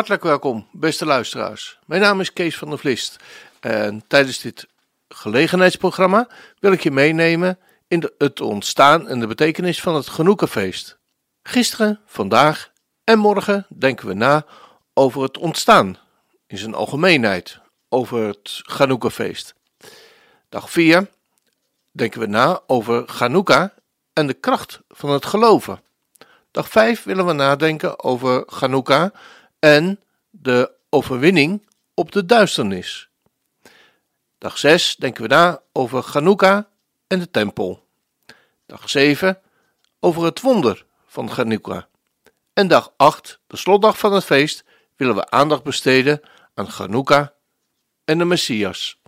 Hartelijk welkom, beste luisteraars. Mijn naam is Kees van der Vlist en tijdens dit gelegenheidsprogramma wil ik je meenemen in het ontstaan en de betekenis van het Genoekenfeest. Gisteren, vandaag en morgen denken we na over het ontstaan in zijn algemeenheid, over het Ganoukafeest. Dag 4 denken we na over Chanukka en de kracht van het geloven. Dag 5 willen we nadenken over Chanukka en de overwinning op de duisternis. Dag 6 denken we na over Chanukka en de tempel. Dag 7 over het wonder van Chanukka. En dag 8, de slotdag van het feest, willen we aandacht besteden aan Chanukka en de Messias.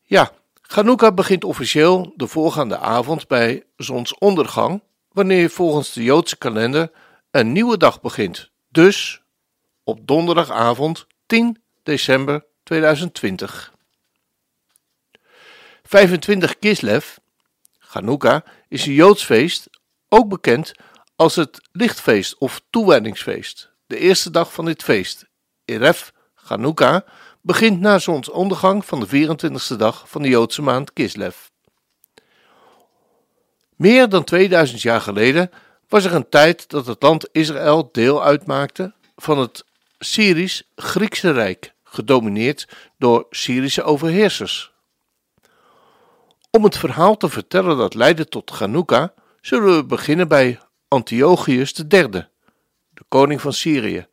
Ja, Chanukka begint officieel de voorgaande avond bij zonsondergang, wanneer volgens de Joodse kalender een nieuwe dag begint. Dus op donderdagavond 10 december 2020. 25 Kislev, Chanukka, is een Joods feest, ook bekend als het lichtfeest of toewijdingsfeest. De eerste dag van dit feest, Erev Chanukka, begint na zonsondergang van de 24e dag van de Joodse maand Kislev. Meer dan 2000 jaar geleden was er een tijd dat het land Israël deel uitmaakte van het Syrisch-Griekse Rijk, gedomineerd door Syrische overheersers. Om het verhaal te vertellen dat leidde tot Chanukka, zullen we beginnen bij Antiochus III, de koning van Syrië.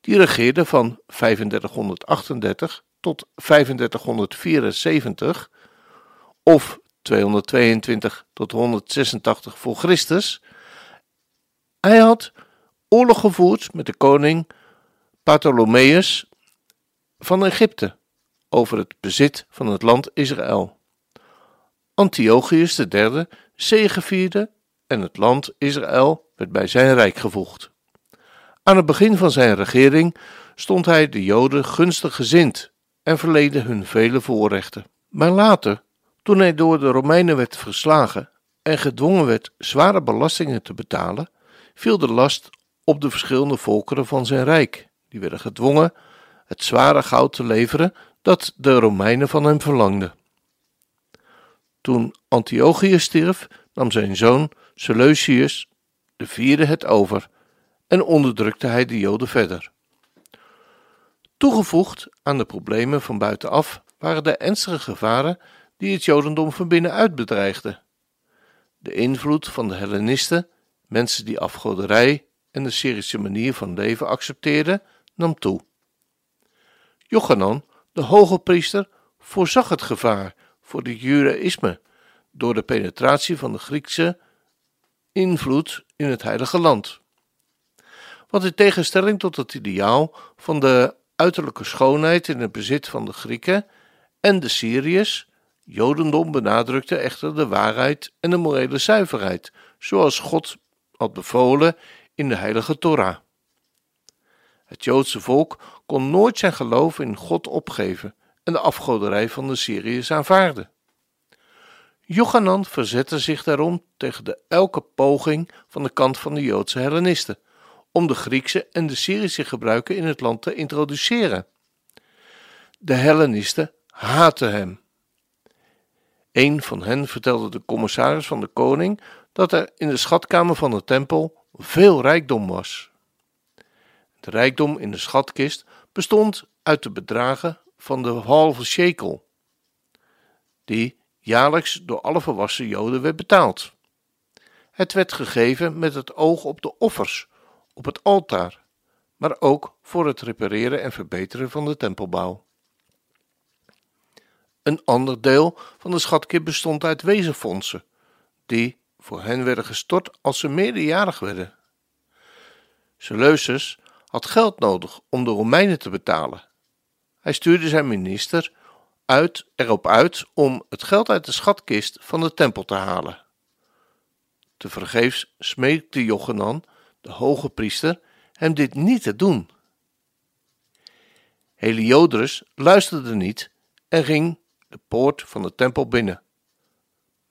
Die regeerde van 3538 tot 3574 of 222 tot 186 voor Christus. Hij had oorlog gevoerd met de koning Ptolemaeus van Egypte over het bezit van het land Israël. Antiochus III zegevierde en het land Israël werd bij zijn rijk gevoegd. Aan het begin van zijn regering stond hij de Joden gunstig gezind en verleende hun vele voorrechten. Maar later, toen hij door de Romeinen werd verslagen en gedwongen werd zware belastingen te betalen, viel de last op de verschillende volkeren van zijn rijk. Die werden gedwongen het zware goud te leveren dat de Romeinen van hem verlangden. Toen Antiochus stierf, nam zijn zoon Seleucius de vierde het over en onderdrukte hij de Joden verder. Toegevoegd aan de problemen van buitenaf waren de ernstige gevaren die het Jodendom van binnenuit bedreigden. De invloed van de Hellenisten, mensen die afgoderij en de Syrische manier van leven accepteerden, nam toe. Jochanan, de hoge priester, voorzag het gevaar voor het judaïsme door de penetratie van de Griekse invloed in het heilige land. Want in tegenstelling tot het ideaal van de uiterlijke schoonheid in het bezit van de Grieken en de Syriërs, Jodendom benadrukte echter de waarheid en de morele zuiverheid, zoals God had bevolen in de heilige Torah. Het Joodse volk kon nooit zijn geloof in God opgeven en de afgoderij van de Syriërs aanvaarden. Jochanan verzette zich daarom tegen de elke poging van de kant van de Joodse Hellenisten om de Griekse en de Syrische gebruiken in het land te introduceren. De Hellenisten haatten hem. Een van hen vertelde de commissaris van de koning dat er in de schatkamer van de tempel veel rijkdom was. De rijkdom in de schatkist bestond uit de bedragen van de halve shekel, die jaarlijks door alle volwassen Joden werd betaald. Het werd gegeven met het oog op de offers op het altaar, maar ook voor het repareren en verbeteren van de tempelbouw. Een ander deel van de schatkist bestond uit wezenfondsen, die voor hen werden gestort als ze meerderjarig werden. Seleucus had geld nodig om de Romeinen te betalen. Hij stuurde zijn minister uit, erop uit om het geld uit de schatkist van de tempel te halen. Tevergeefs smeekte Jochenan de hoge priester, hem dit niet te doen. Heliodorus luisterde niet en ging de poort van de tempel binnen.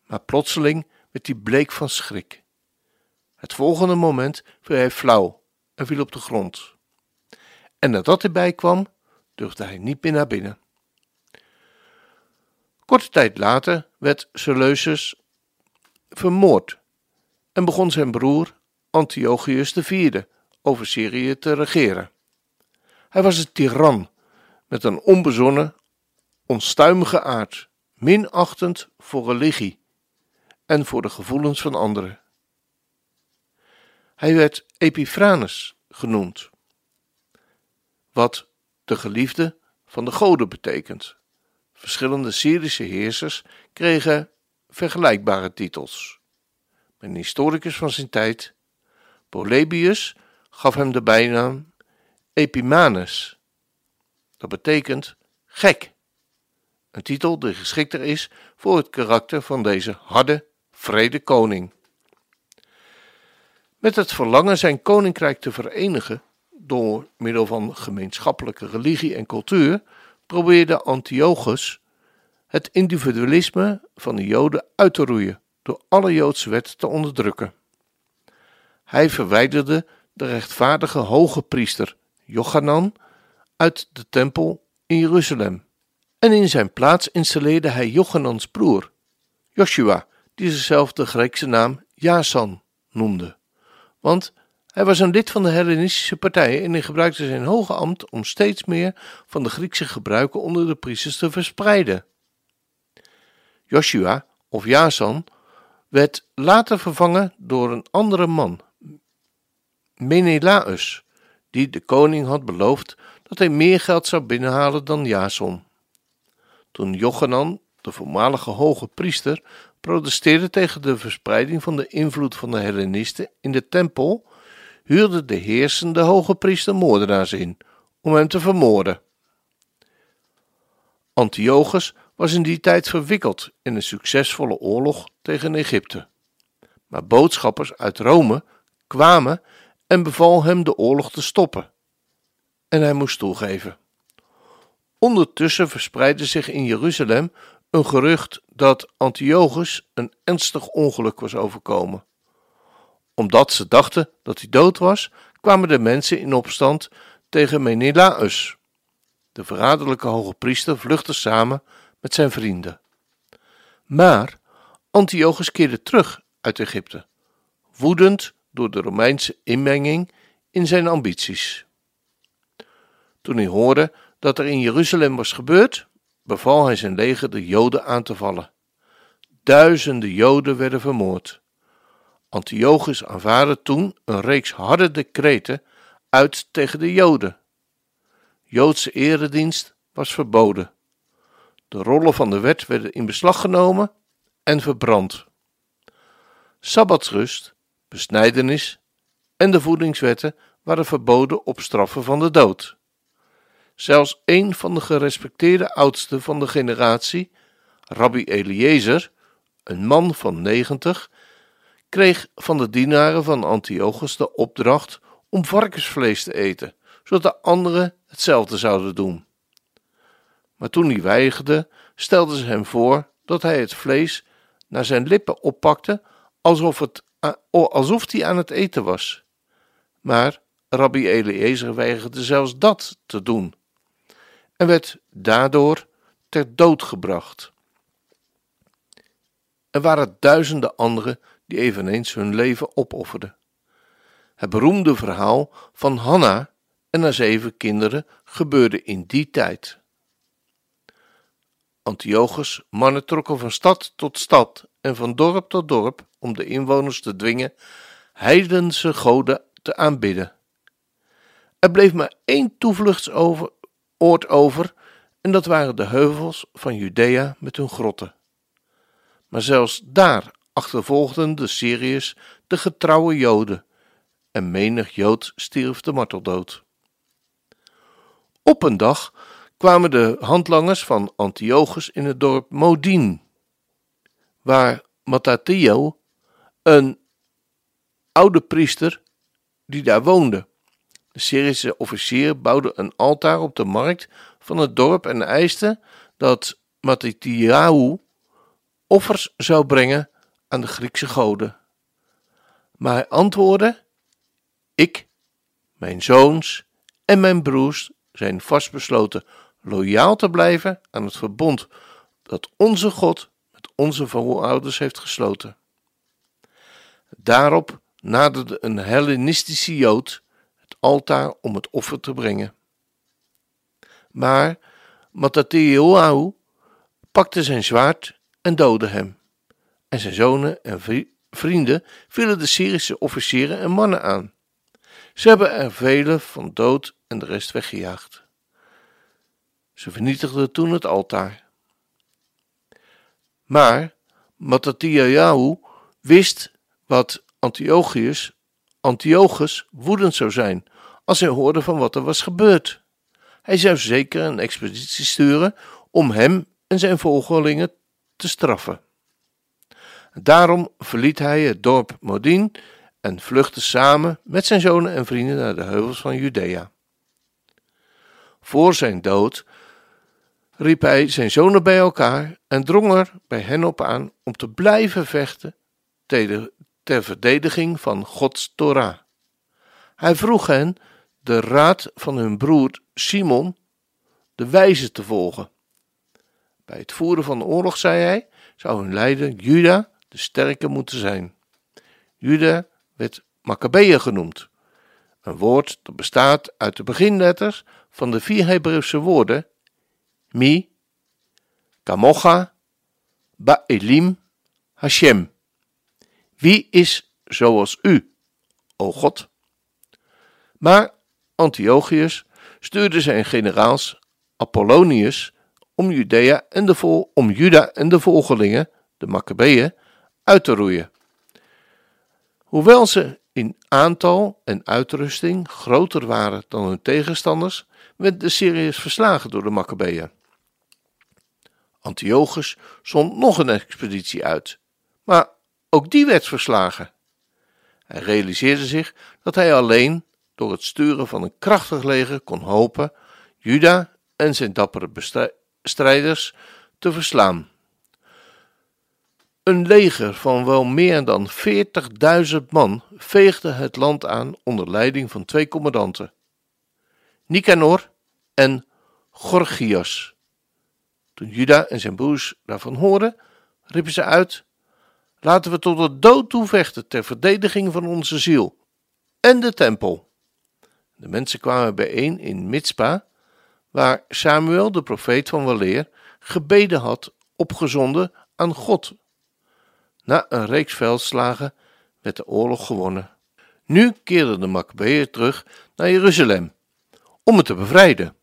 Maar plotseling werd hij bleek van schrik. Het volgende moment viel hij flauw en viel op de grond. en nadat hij bijkwam, durfde hij niet meer naar binnen. Korte tijd later werd Seleucus vermoord en begon zijn broer Antiochus IV over Syrië te regeren. Hij was een tiran met een onbezonnen, onstuimige aard, minachtend voor religie en voor de gevoelens van anderen. Hij werd Epiphanes genoemd, wat de geliefde van de goden betekent. Verschillende Syrische heersers kregen vergelijkbare titels. Een historicus van zijn tijd, Polybius, gaf hem de bijnaam Epimanes. Dat betekent gek. Een titel die geschikter is voor het karakter van deze harde, vrede koning. Met het verlangen zijn koninkrijk te verenigen door middel van gemeenschappelijke religie en cultuur probeerde Antiochus het individualisme van de Joden uit te roeien door alle Joodse wetten te onderdrukken. Hij verwijderde de rechtvaardige hoge priester Jochanan uit de tempel in Jeruzalem. En in zijn plaats installeerde hij Jochanans broer, Joshua, die zichzelf de Griekse naam Jason noemde. Want hij was een lid van de Hellenistische partij en hij gebruikte zijn hoge ambt om steeds meer van de Griekse gebruiken onder de priesters te verspreiden. Joshua, of Jason, werd later vervangen door een andere man, Menelaus, die de koning had beloofd dat hij meer geld zou binnenhalen dan Jason. Toen Jochanan, de voormalige hoge priester, protesteerde tegen de verspreiding van de invloed van de Hellenisten in de tempel, huurde de heersende hoge priester moordenaars in om hem te vermoorden. Antiochus was in die tijd verwikkeld in een succesvolle oorlog tegen Egypte. Maar boodschappers uit Rome kwamen en beval hem de oorlog te stoppen. En hij moest toegeven. Ondertussen verspreidde zich in Jeruzalem een gerucht dat Antiochus een ernstig ongeluk was overkomen. Omdat ze dachten dat hij dood was, kwamen de mensen in opstand tegen Menelaus. De verraderlijke hoge priester vluchtte samen met zijn vrienden. Maar Antiochus keerde terug uit Egypte, woedend door de Romeinse inmenging in zijn ambities. Toen hij hoorde dat er in Jeruzalem was gebeurd, beval hij zijn leger de Joden aan te vallen. Duizenden Joden werden vermoord. Antiochus aanvaarde toen een reeks harde decreten uit tegen de Joden. Joodse eredienst was verboden. De rollen van de wet werden in beslag genomen en verbrand. Sabbatsrust, besnijdenis en de voedingswetten waren verboden op straffen van de dood. Zelfs een van de gerespecteerde oudsten van de generatie, Rabbi Eliezer, een man van negentig, kreeg van de dienaren van Antiochus de opdracht om varkensvlees te eten, zodat de anderen hetzelfde zouden doen. Maar toen hij weigerde, stelden ze hem voor dat hij het vlees naar zijn lippen oppakte alsof, het, alsof hij aan het eten was. Maar Rabbi Eliezer weigerde zelfs dat te doen en werd daardoor ter dood gebracht. Er waren duizenden anderen die eveneens hun leven opofferden. Het beroemde verhaal van Hanna en haar zeven kinderen gebeurde in die tijd. Antiochus mannen trokken van stad tot stad en van dorp tot dorp om de inwoners te dwingen heidense goden te aanbidden. Er bleef maar één toevluchtsoord over en dat waren de heuvels van Judea met hun grotten. Maar zelfs daar achtervolgden de Syriërs de getrouwe Joden en menig Jood stierf de marteldood. Op een dag kwamen de handlangers van Antiochus in het dorp Modin, waar Mattatio, een oude priester, die daar woonde. De Syrische officier bouwde een altaar op de markt van het dorp en eiste dat Mattathiahu offers zou brengen aan de Griekse goden. Maar hij antwoordde: Ik, mijn zoons en mijn broers zijn vastbesloten loyaal te blijven aan het verbond dat onze God met onze voorouders heeft gesloten. Daarop naderde een Hellenistische Jood altaar om het offer te brengen. Maar Mattateuahu pakte zijn zwaard en doodde hem. En zijn zonen en vrienden vielen de Syrische officieren en mannen aan. Ze hebben er velen van dood en de rest weggejaagd. Ze vernietigden toen het altaar. Maar Mattathiahu wist wat Antiochus, Antiochus woedend zou zijn als hij hoorde van wat er was gebeurd. Hij zou zeker een expeditie sturen om hem en zijn volgelingen te straffen. Daarom verliet hij het dorp Modin en vluchtte samen met zijn zonen en vrienden naar de heuvels van Judea. Voor zijn dood riep hij zijn zonen bij elkaar en drong er bij hen op aan om te blijven vechten ter verdediging van Gods Torah. Hij vroeg hen de raad van hun broer Simon, de wijze, te volgen. Bij het voeren van de oorlog, zei hij, zou hun leider Juda de sterke moeten zijn. Juda werd Maccabeeën genoemd, een woord dat bestaat uit de beginletters van de vier Hebreeuwse woorden Mi, Kamocha, Ba'elim, Hashem. Wie is zoals u, o God? Maar Antiochus stuurde zijn generaals Apollonius om, Judea en de vol, om Juda en de volgelingen, de Maccabeeën, uit te roeien. Hoewel ze in aantal en uitrusting groter waren dan hun tegenstanders, werd de Syriërs verslagen door de Maccabeeën. Antiochus zond nog een expeditie uit, maar ook die werd verslagen. Hij realiseerde zich dat hij alleen door het sturen van een krachtig leger kon hopen Juda en zijn dappere strijders te verslaan. Een leger van wel meer dan 40.000 man veegde het land aan onder leiding van twee commandanten, Nicanor en Gorgias. Toen Juda en zijn broers daarvan hoorden, riepen ze uit: Laten we tot de dood toe vechten ter verdediging van onze ziel en de tempel. De mensen kwamen bijeen in Mitzpa, waar Samuel, de profeet van weleer, gebeden had, opgezonden aan God. Na een reeks veldslagen werd de oorlog gewonnen. Nu keerden de Maccabeeën terug naar Jeruzalem om het te bevrijden.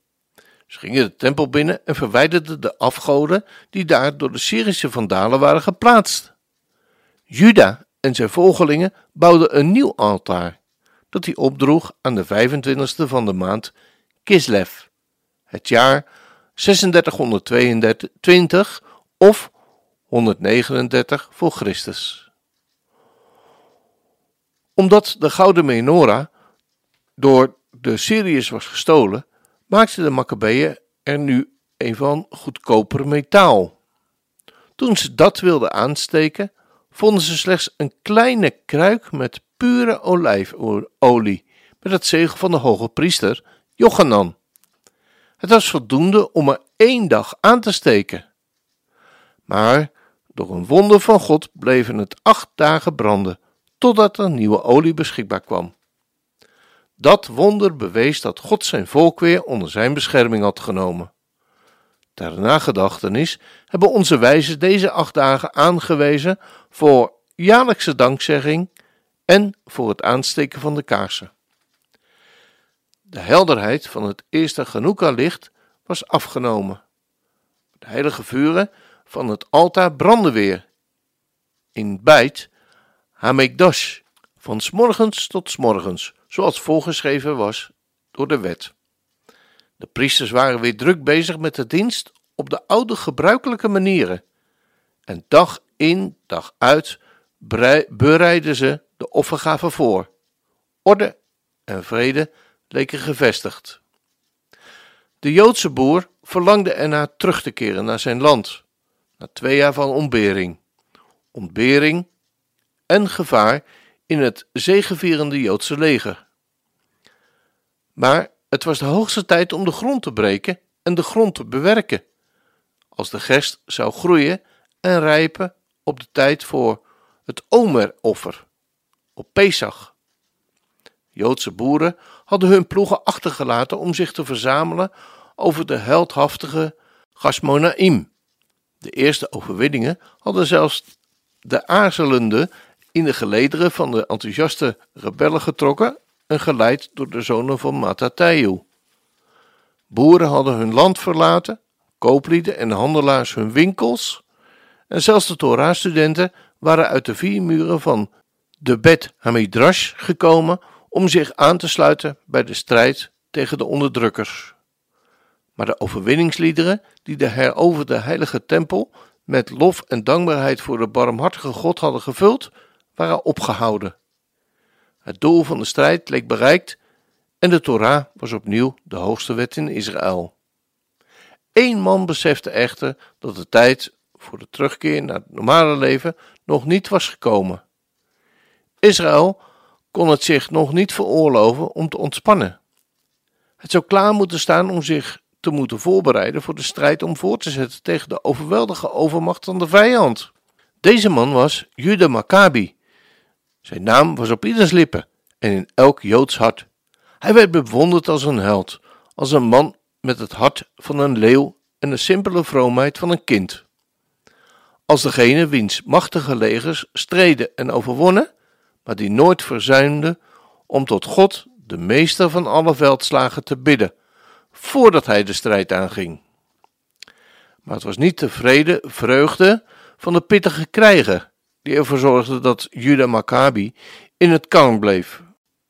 Ze gingen de tempel binnen en verwijderden de afgoden die daar door de Syrische vandalen waren geplaatst. Juda en zijn volgelingen bouwden een nieuw altaar, dat hij opdroeg aan de 25e van de maand Kislev, het jaar 3622 of 139 voor Christus. Omdat de gouden menorah door de Syriërs was gestolen, maakten de Maccabeeën er nu een van goedkoper metaal. Toen ze dat wilden aansteken, vonden ze slechts een kleine kruik met pure olijfolie, met het zegel van de hoge priester Jochanan. Het was voldoende om er één dag aan te steken. Maar door een wonder van God bleven het acht dagen branden, totdat er nieuwe olie beschikbaar kwam. Dat wonder bewees dat God zijn volk weer onder zijn bescherming had genomen. Ter nagedachtenis hebben onze wijzen deze acht dagen aangewezen voor jaarlijkse dankzegging en voor het aansteken van de kaarsen. De helderheid van het eerste Hanukkah-licht was afgenomen. De heilige vuren van het altaar brandden weer. In Beit Hamekdash, van smorgens tot smorgens, zoals voorgeschreven was door de wet. De priesters waren weer druk bezig met de dienst op de oude gebruikelijke manieren. En dag in, dag uit bereidden ze de offergave voor. Orde en vrede leken gevestigd. De Joodse boer verlangde ernaar terug te keren naar zijn land, na twee jaar van ontbering. Ontbering en gevaar in het zegevierende Joodse leger. Maar Het was de hoogste tijd om de grond te breken en de grond te bewerken. Als de gerst zou groeien en rijpen op de tijd voor het Omeroffer op Pesach. Joodse boeren hadden hun ploegen achtergelaten om zich te verzamelen over de heldhaftige Gasmonaim. De eerste overwinningen hadden zelfs de aarzelende in de gelederen van de enthousiaste rebellen getrokken en geleid door de zonen van Mattathayu. Boeren hadden hun land verlaten, kooplieden en handelaars hun winkels, en zelfs de Torah-studenten waren uit de vier muren van de Bet Hamidrash gekomen om zich aan te sluiten bij de strijd tegen de onderdrukkers. Maar de overwinningsliederen die de heroverde heilige tempel met lof en dankbaarheid voor de barmhartige God hadden gevuld, waren opgehouden. Het doel van de strijd leek bereikt en de Torah was opnieuw de hoogste wet in Israël. Eén man besefte echter dat de tijd voor de terugkeer naar het normale leven nog niet was gekomen. Israël kon het zich nog niet veroorloven om te ontspannen. Het zou klaar moeten staan om zich te moeten voorbereiden voor de strijd om voor te zetten tegen de overweldige overmacht van de vijand. Deze man was Judah Maccabi. Zijn naam was op ieders lippen en in elk Joods hart. Hij werd bewonderd als een held, als een man met het hart van een leeuw en de simpele vroomheid van een kind. Als degene wiens machtige legers streden en overwonnen, maar die nooit verzuimde om tot God, de meester van alle veldslagen, te bidden, voordat hij de strijd aanging. Maar het was niet de vrede, vreugde van de pittige krijger die ervoor zorgde dat Judah Maccabi in het kamp bleef.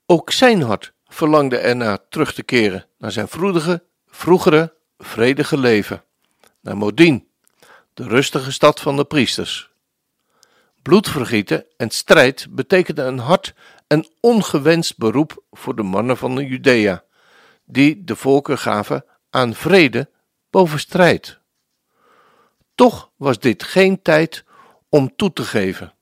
Ook zijn hart verlangde ernaar terug te keren naar zijn vroedige, vroegere, vredige leven, naar Modin, de rustige stad van de priesters. Bloedvergieten en strijd betekenden een hard en ongewenst beroep voor de mannen van de Judea, die de volken gaven aan vrede boven strijd. Toch was dit geen tijd om toe te geven.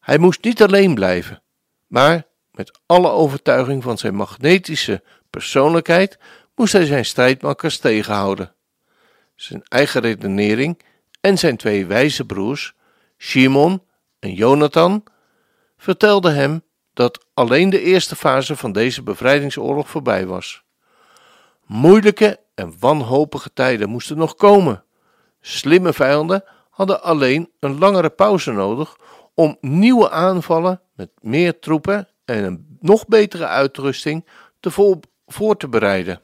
Hij moest niet alleen blijven, maar met alle overtuiging van zijn magnetische persoonlijkheid moest hij zijn strijdmakkers tegenhouden. Zijn eigen redenering en zijn twee wijze broers, Shimon en Jonathan, vertelden hem dat alleen de eerste fase van deze bevrijdingsoorlog voorbij was. Moeilijke en wanhopige tijden moesten nog komen. Slimme vijanden hadden alleen een langere pauze nodig om nieuwe aanvallen met meer troepen en een nog betere uitrusting te voor, voor te bereiden.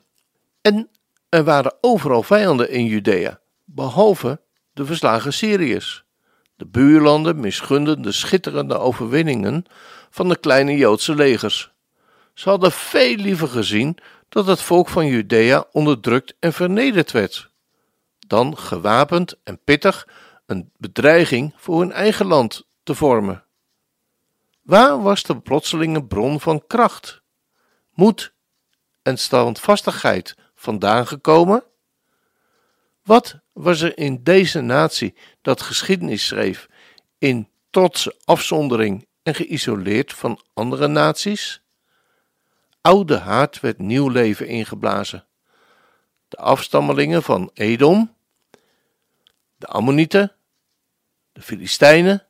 En er waren overal vijanden in Judea, behalve de verslagen Syriërs. De buurlanden misgunden de schitterende overwinningen van de kleine Joodse legers. Ze hadden veel liever gezien dat het volk van Judea onderdrukt en vernederd werd, dan gewapend en pittig een bedreiging voor hun eigen land te vormen. Waar was de plotselinge bron van kracht, moed en standvastigheid vandaan gekomen? Wat was er in deze natie dat geschiedenis schreef in trotse afzondering en geïsoleerd van andere naties? Oude haat werd nieuw leven ingeblazen. De afstammelingen van Edom, de Ammonieten, de Filistijnen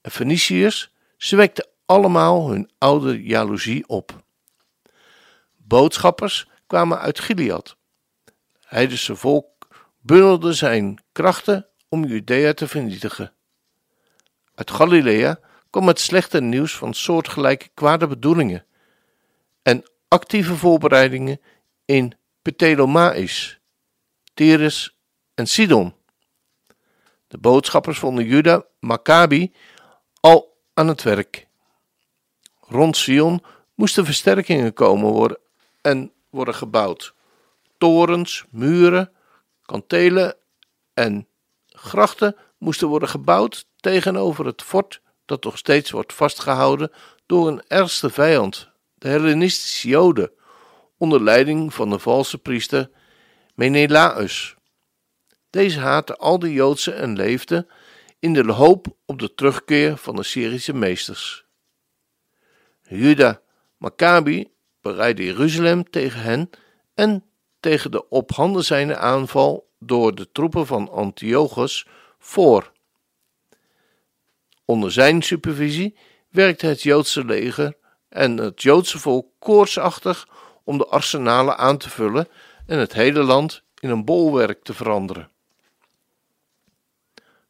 en Feniciërs, ze wekten allemaal hun oude jaloezie op. Boodschappers kwamen uit Gilead. Heidense volk bundelde zijn krachten om Judea te vernietigen. Uit Galilea kwam het slechte nieuws van soortgelijke kwade bedoelingen en actieve voorbereidingen in Ptelemaïs, Tyrus en Sidon. De boodschappers vonden Juda Maccabi al aan het werk. Rond Sion moesten versterkingen komen worden en worden gebouwd. Torens, muren, kantelen en grachten moesten worden gebouwd tegenover het fort dat nog steeds wordt vastgehouden door een ergste vijand, de Hellenistische Joden, onder leiding van de valse priester Menelaus. Deze haatte al de Joodse en leefde in de hoop op de terugkeer van de Syrische meesters. Juda Maccabi bereidde Jeruzalem tegen hen en tegen de op handen zijnde aanval door de troepen van Antiochus voor. Onder zijn supervisie werkte het Joodse leger en het Joodse volk koortsachtig om de arsenalen aan te vullen en het hele land in een bolwerk te veranderen.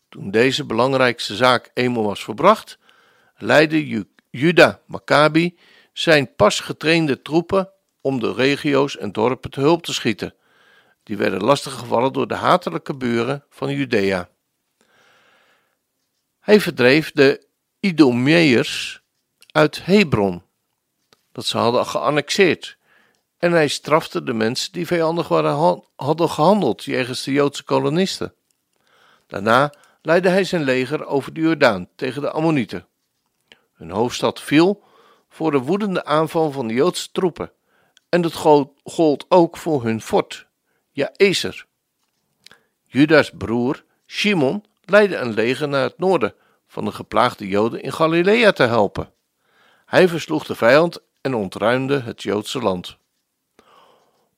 Toen deze belangrijkste zaak eenmaal was verbracht, leidde Juda Maccabi zijn pas getrainde troepen om de regio's en dorpen te hulp te schieten. Die werden lastiggevallen door de hatelijke buren van Judea. Hij verdreef de Idomeërs uit Hebron, dat ze hadden geannexeerd. En hij strafte de mensen die vijandig waren, hadden gehandeld jegens de Joodse kolonisten. Daarna leidde hij zijn leger over de Jordaan tegen de Ammonieten. Hun hoofdstad viel voor de woedende aanval van de Joodse troepen, en dat gold ook voor hun fort, Jaezer. Judas broer, Shimon, leidde een leger naar het noorden van de geplaagde Joden in Galilea te helpen. Hij versloeg de vijand en ontruimde het Joodse land.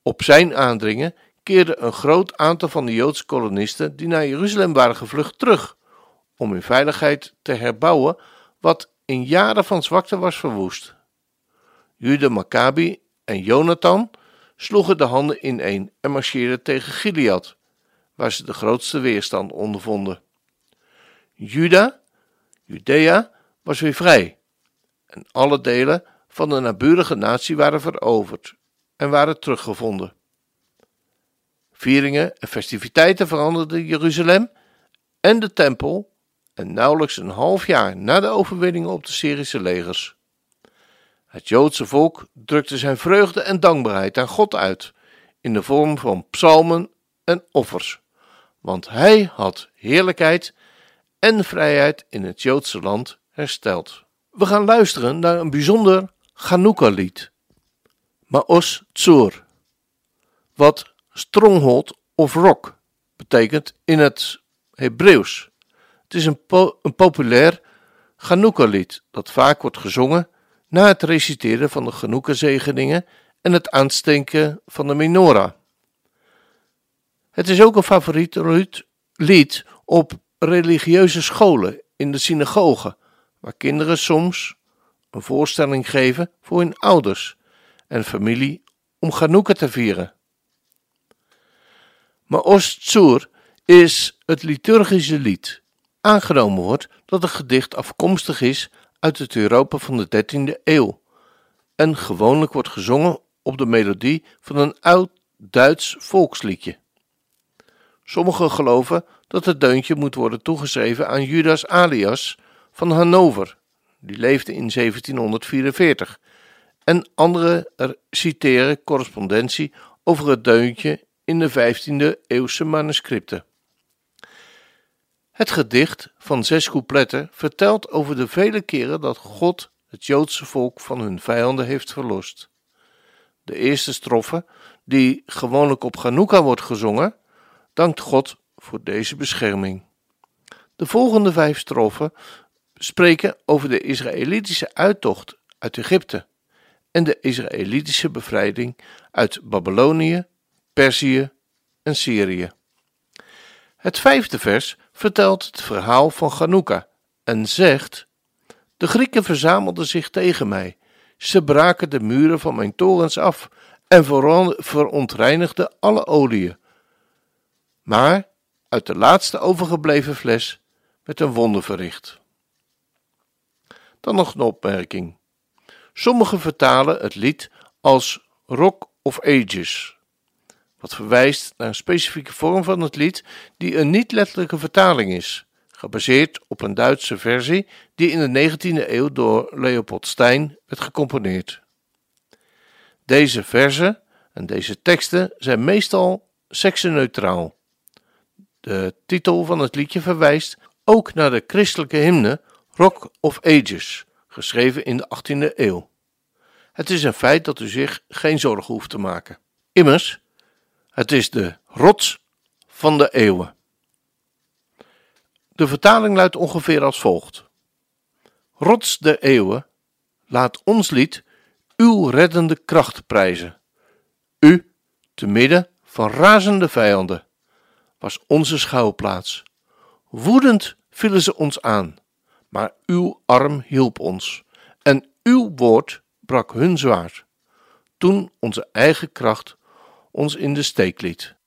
Op zijn aandringen keerde een groot aantal van de Joodse kolonisten die naar Jeruzalem waren gevlucht terug, om in veiligheid te herbouwen wat in jaren van zwakte was verwoest. Jude Maccabi en Jonathan sloegen de handen ineen en marcheerden tegen Gilead, waar ze de grootste weerstand ondervonden. Juda, Judea, was weer vrij en alle delen van de naburige natie waren veroverd en waren teruggevonden. Vieringen en festiviteiten veranderden Jeruzalem en de tempel en nauwelijks een half jaar na de overwinningen op de Syrische legers. Het Joodse volk drukte zijn vreugde en dankbaarheid aan God uit in de vorm van psalmen en offers, want hij had heerlijkheid en vrijheid in het Joodse land hersteld. We gaan luisteren naar een bijzonder Chanukka-lied, Maos Tzur, wat stronghold of rock betekent in het Hebreeuws. Het is een, een populair Chanukka-lied dat vaak wordt gezongen na het reciteren van de Chanukka-zegeningen en het aansteken van de menorah. Het is ook een favoriet lied op religieuze scholen in de synagogen, waar kinderen soms een voorstelling geven voor hun ouders en familie om Chanukka te vieren. Maar Ostsur is het liturgische lied. Aangenomen wordt dat het gedicht afkomstig is uit het Europa van de 13e eeuw en gewoonlijk wordt gezongen op de melodie van een oud Duits volksliedje. Sommigen geloven dat het deuntje moet worden toegeschreven aan Judas Alias van Hannover, die leefde in 1744, en anderen citeren correspondentie over het deuntje in de 15e eeuwse manuscripten. Het gedicht van zes coupletten vertelt over de vele keren dat God het Joodse volk van hun vijanden heeft verlost. De eerste strofe, die gewoonlijk op Chanukka wordt gezongen, dankt God voor deze bescherming. De volgende vijf strofen spreken over de Israëlitische uittocht uit Egypte en de Israëlitische bevrijding uit Babylonië, Perzië en Syrië. Het vijfde vers vertelt het verhaal van Chanukka en zegt: De Grieken verzamelden zich tegen mij. Ze braken de muren van mijn torens af en verontreinigden alle oliën. Maar uit de laatste overgebleven fles werd een wonder verricht. Dan nog een opmerking. Sommigen vertalen het lied als Rock of Ages, wat verwijst naar een specifieke vorm van het lied die een niet-letterlijke vertaling is, gebaseerd op een Duitse versie die in de 19e eeuw door Leopold Stein werd gecomponeerd. Deze verzen en deze teksten zijn meestal seksenneutraal. De titel van het liedje verwijst ook naar de christelijke hymne Rock of Ages, geschreven in de 18e eeuw. Het is een feit dat u zich geen zorgen hoeft te maken. Immers, het is de rots van de eeuwen. De vertaling luidt ongeveer als volgt: Rots der eeuwen, laat ons lied uw reddende kracht prijzen. U, te midden van razende vijanden, was onze schouwplaats. Woedend vielen ze ons aan, maar uw arm hielp ons en uw woord brak hun zwaard, toen onze eigen kracht ons in de steek liet.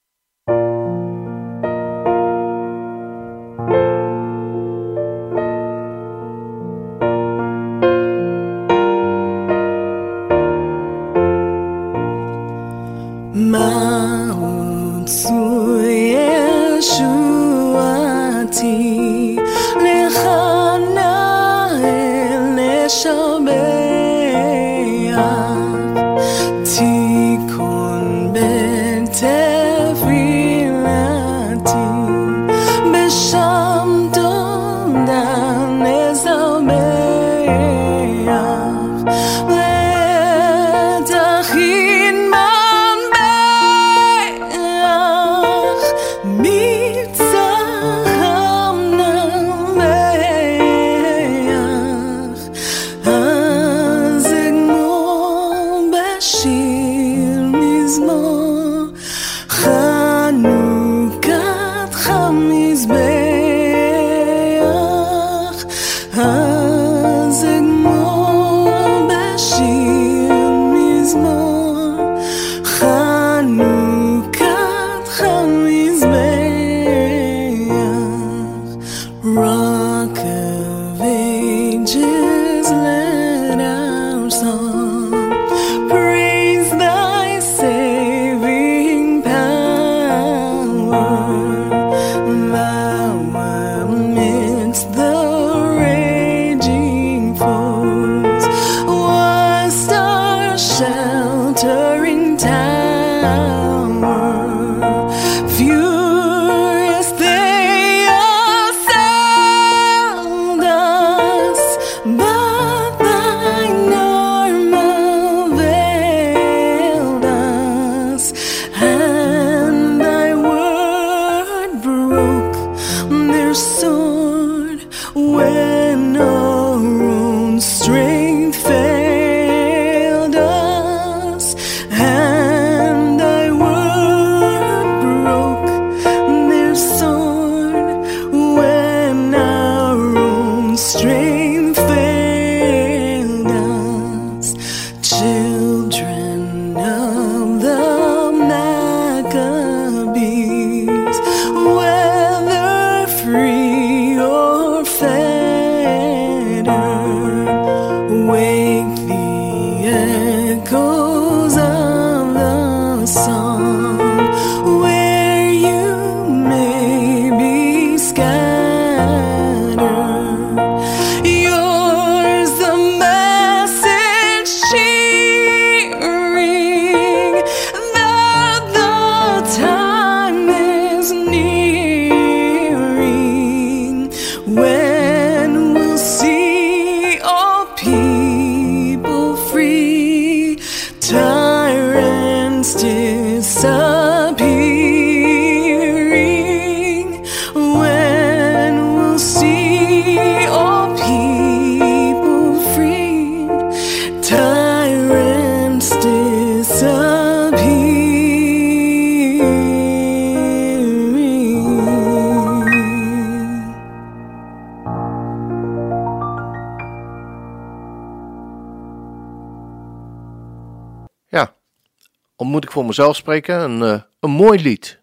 Voor mezelf spreken, een, eh, een mooi lied.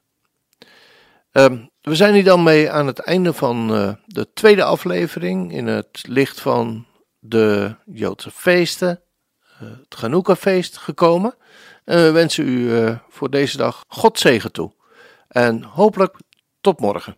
Ehm, we zijn hier dan mee aan het einde van eh, de tweede aflevering in het licht van de Joodse feesten, eh, het Chanukka-feest gekomen. En we wensen u voor deze dag God zegen toe. En hopelijk tot morgen.